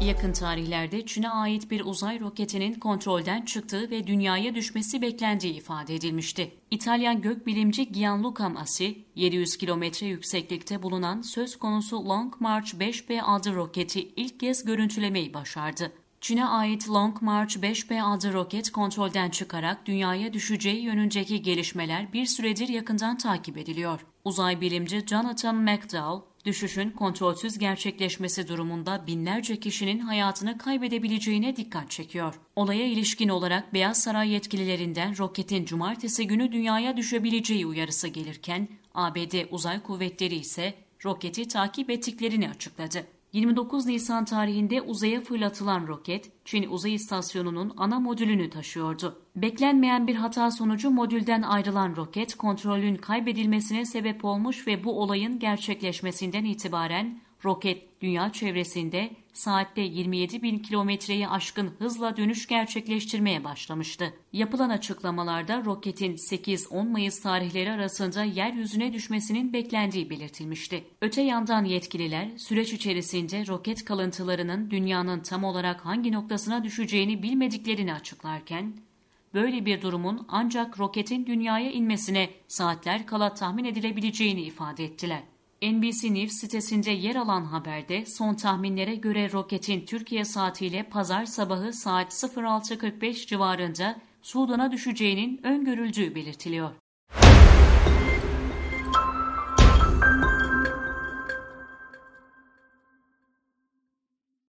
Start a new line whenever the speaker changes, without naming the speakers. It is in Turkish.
Yakın tarihlerde Çin'e ait bir uzay roketinin kontrolden çıktığı ve dünyaya düşmesi beklendiği ifade edilmişti. İtalyan gökbilimci Gianluca Massi, 700 kilometre yükseklikte bulunan söz konusu Long March 5B adlı roketi ilk kez görüntülemeyi başardı. Çin'e ait Long March 5B adlı roket kontrolden çıkarak dünyaya düşeceği yönündeki gelişmeler bir süredir yakından takip ediliyor. Uzay bilimci Jonathan McDowell, düşüşün kontrolsüz gerçekleşmesi durumunda binlerce kişinin hayatını kaybedebileceğine dikkat çekiyor. Olaya ilişkin olarak Beyaz Saray yetkililerinden roketin cumartesi günü dünyaya düşebileceği uyarısı gelirken, ABD Uzay Kuvvetleri ise roketi takip ettiklerini açıkladı. 29 Nisan tarihinde uzaya fırlatılan roket, Çin Uzay İstasyonu'nun ana modülünü taşıyordu. Beklenmeyen bir hata sonucu modülden ayrılan roket kontrolün kaybedilmesine sebep olmuş ve bu olayın gerçekleşmesinden itibaren roket dünya çevresinde saatte 27 bin kilometreyi aşkın hızla dönüş gerçekleştirmeye başlamıştı. Yapılan açıklamalarda roketin 8-10 Mayıs tarihleri arasında yeryüzüne düşmesinin beklendiği belirtilmişti. Öte yandan yetkililer süreç içerisinde roket kalıntılarının dünyanın tam olarak hangi noktasına düşeceğini bilmediklerini açıklarken, böyle bir durumun ancak roketin dünyaya inmesine saatler kala tahmin edilebileceğini ifade ettiler. NBC News sitesinde yer alan haberde son tahminlere göre roketin Türkiye saatiyle pazar sabahı saat 06.45 civarında Sudan'a düşeceğinin öngörüldüğü belirtiliyor.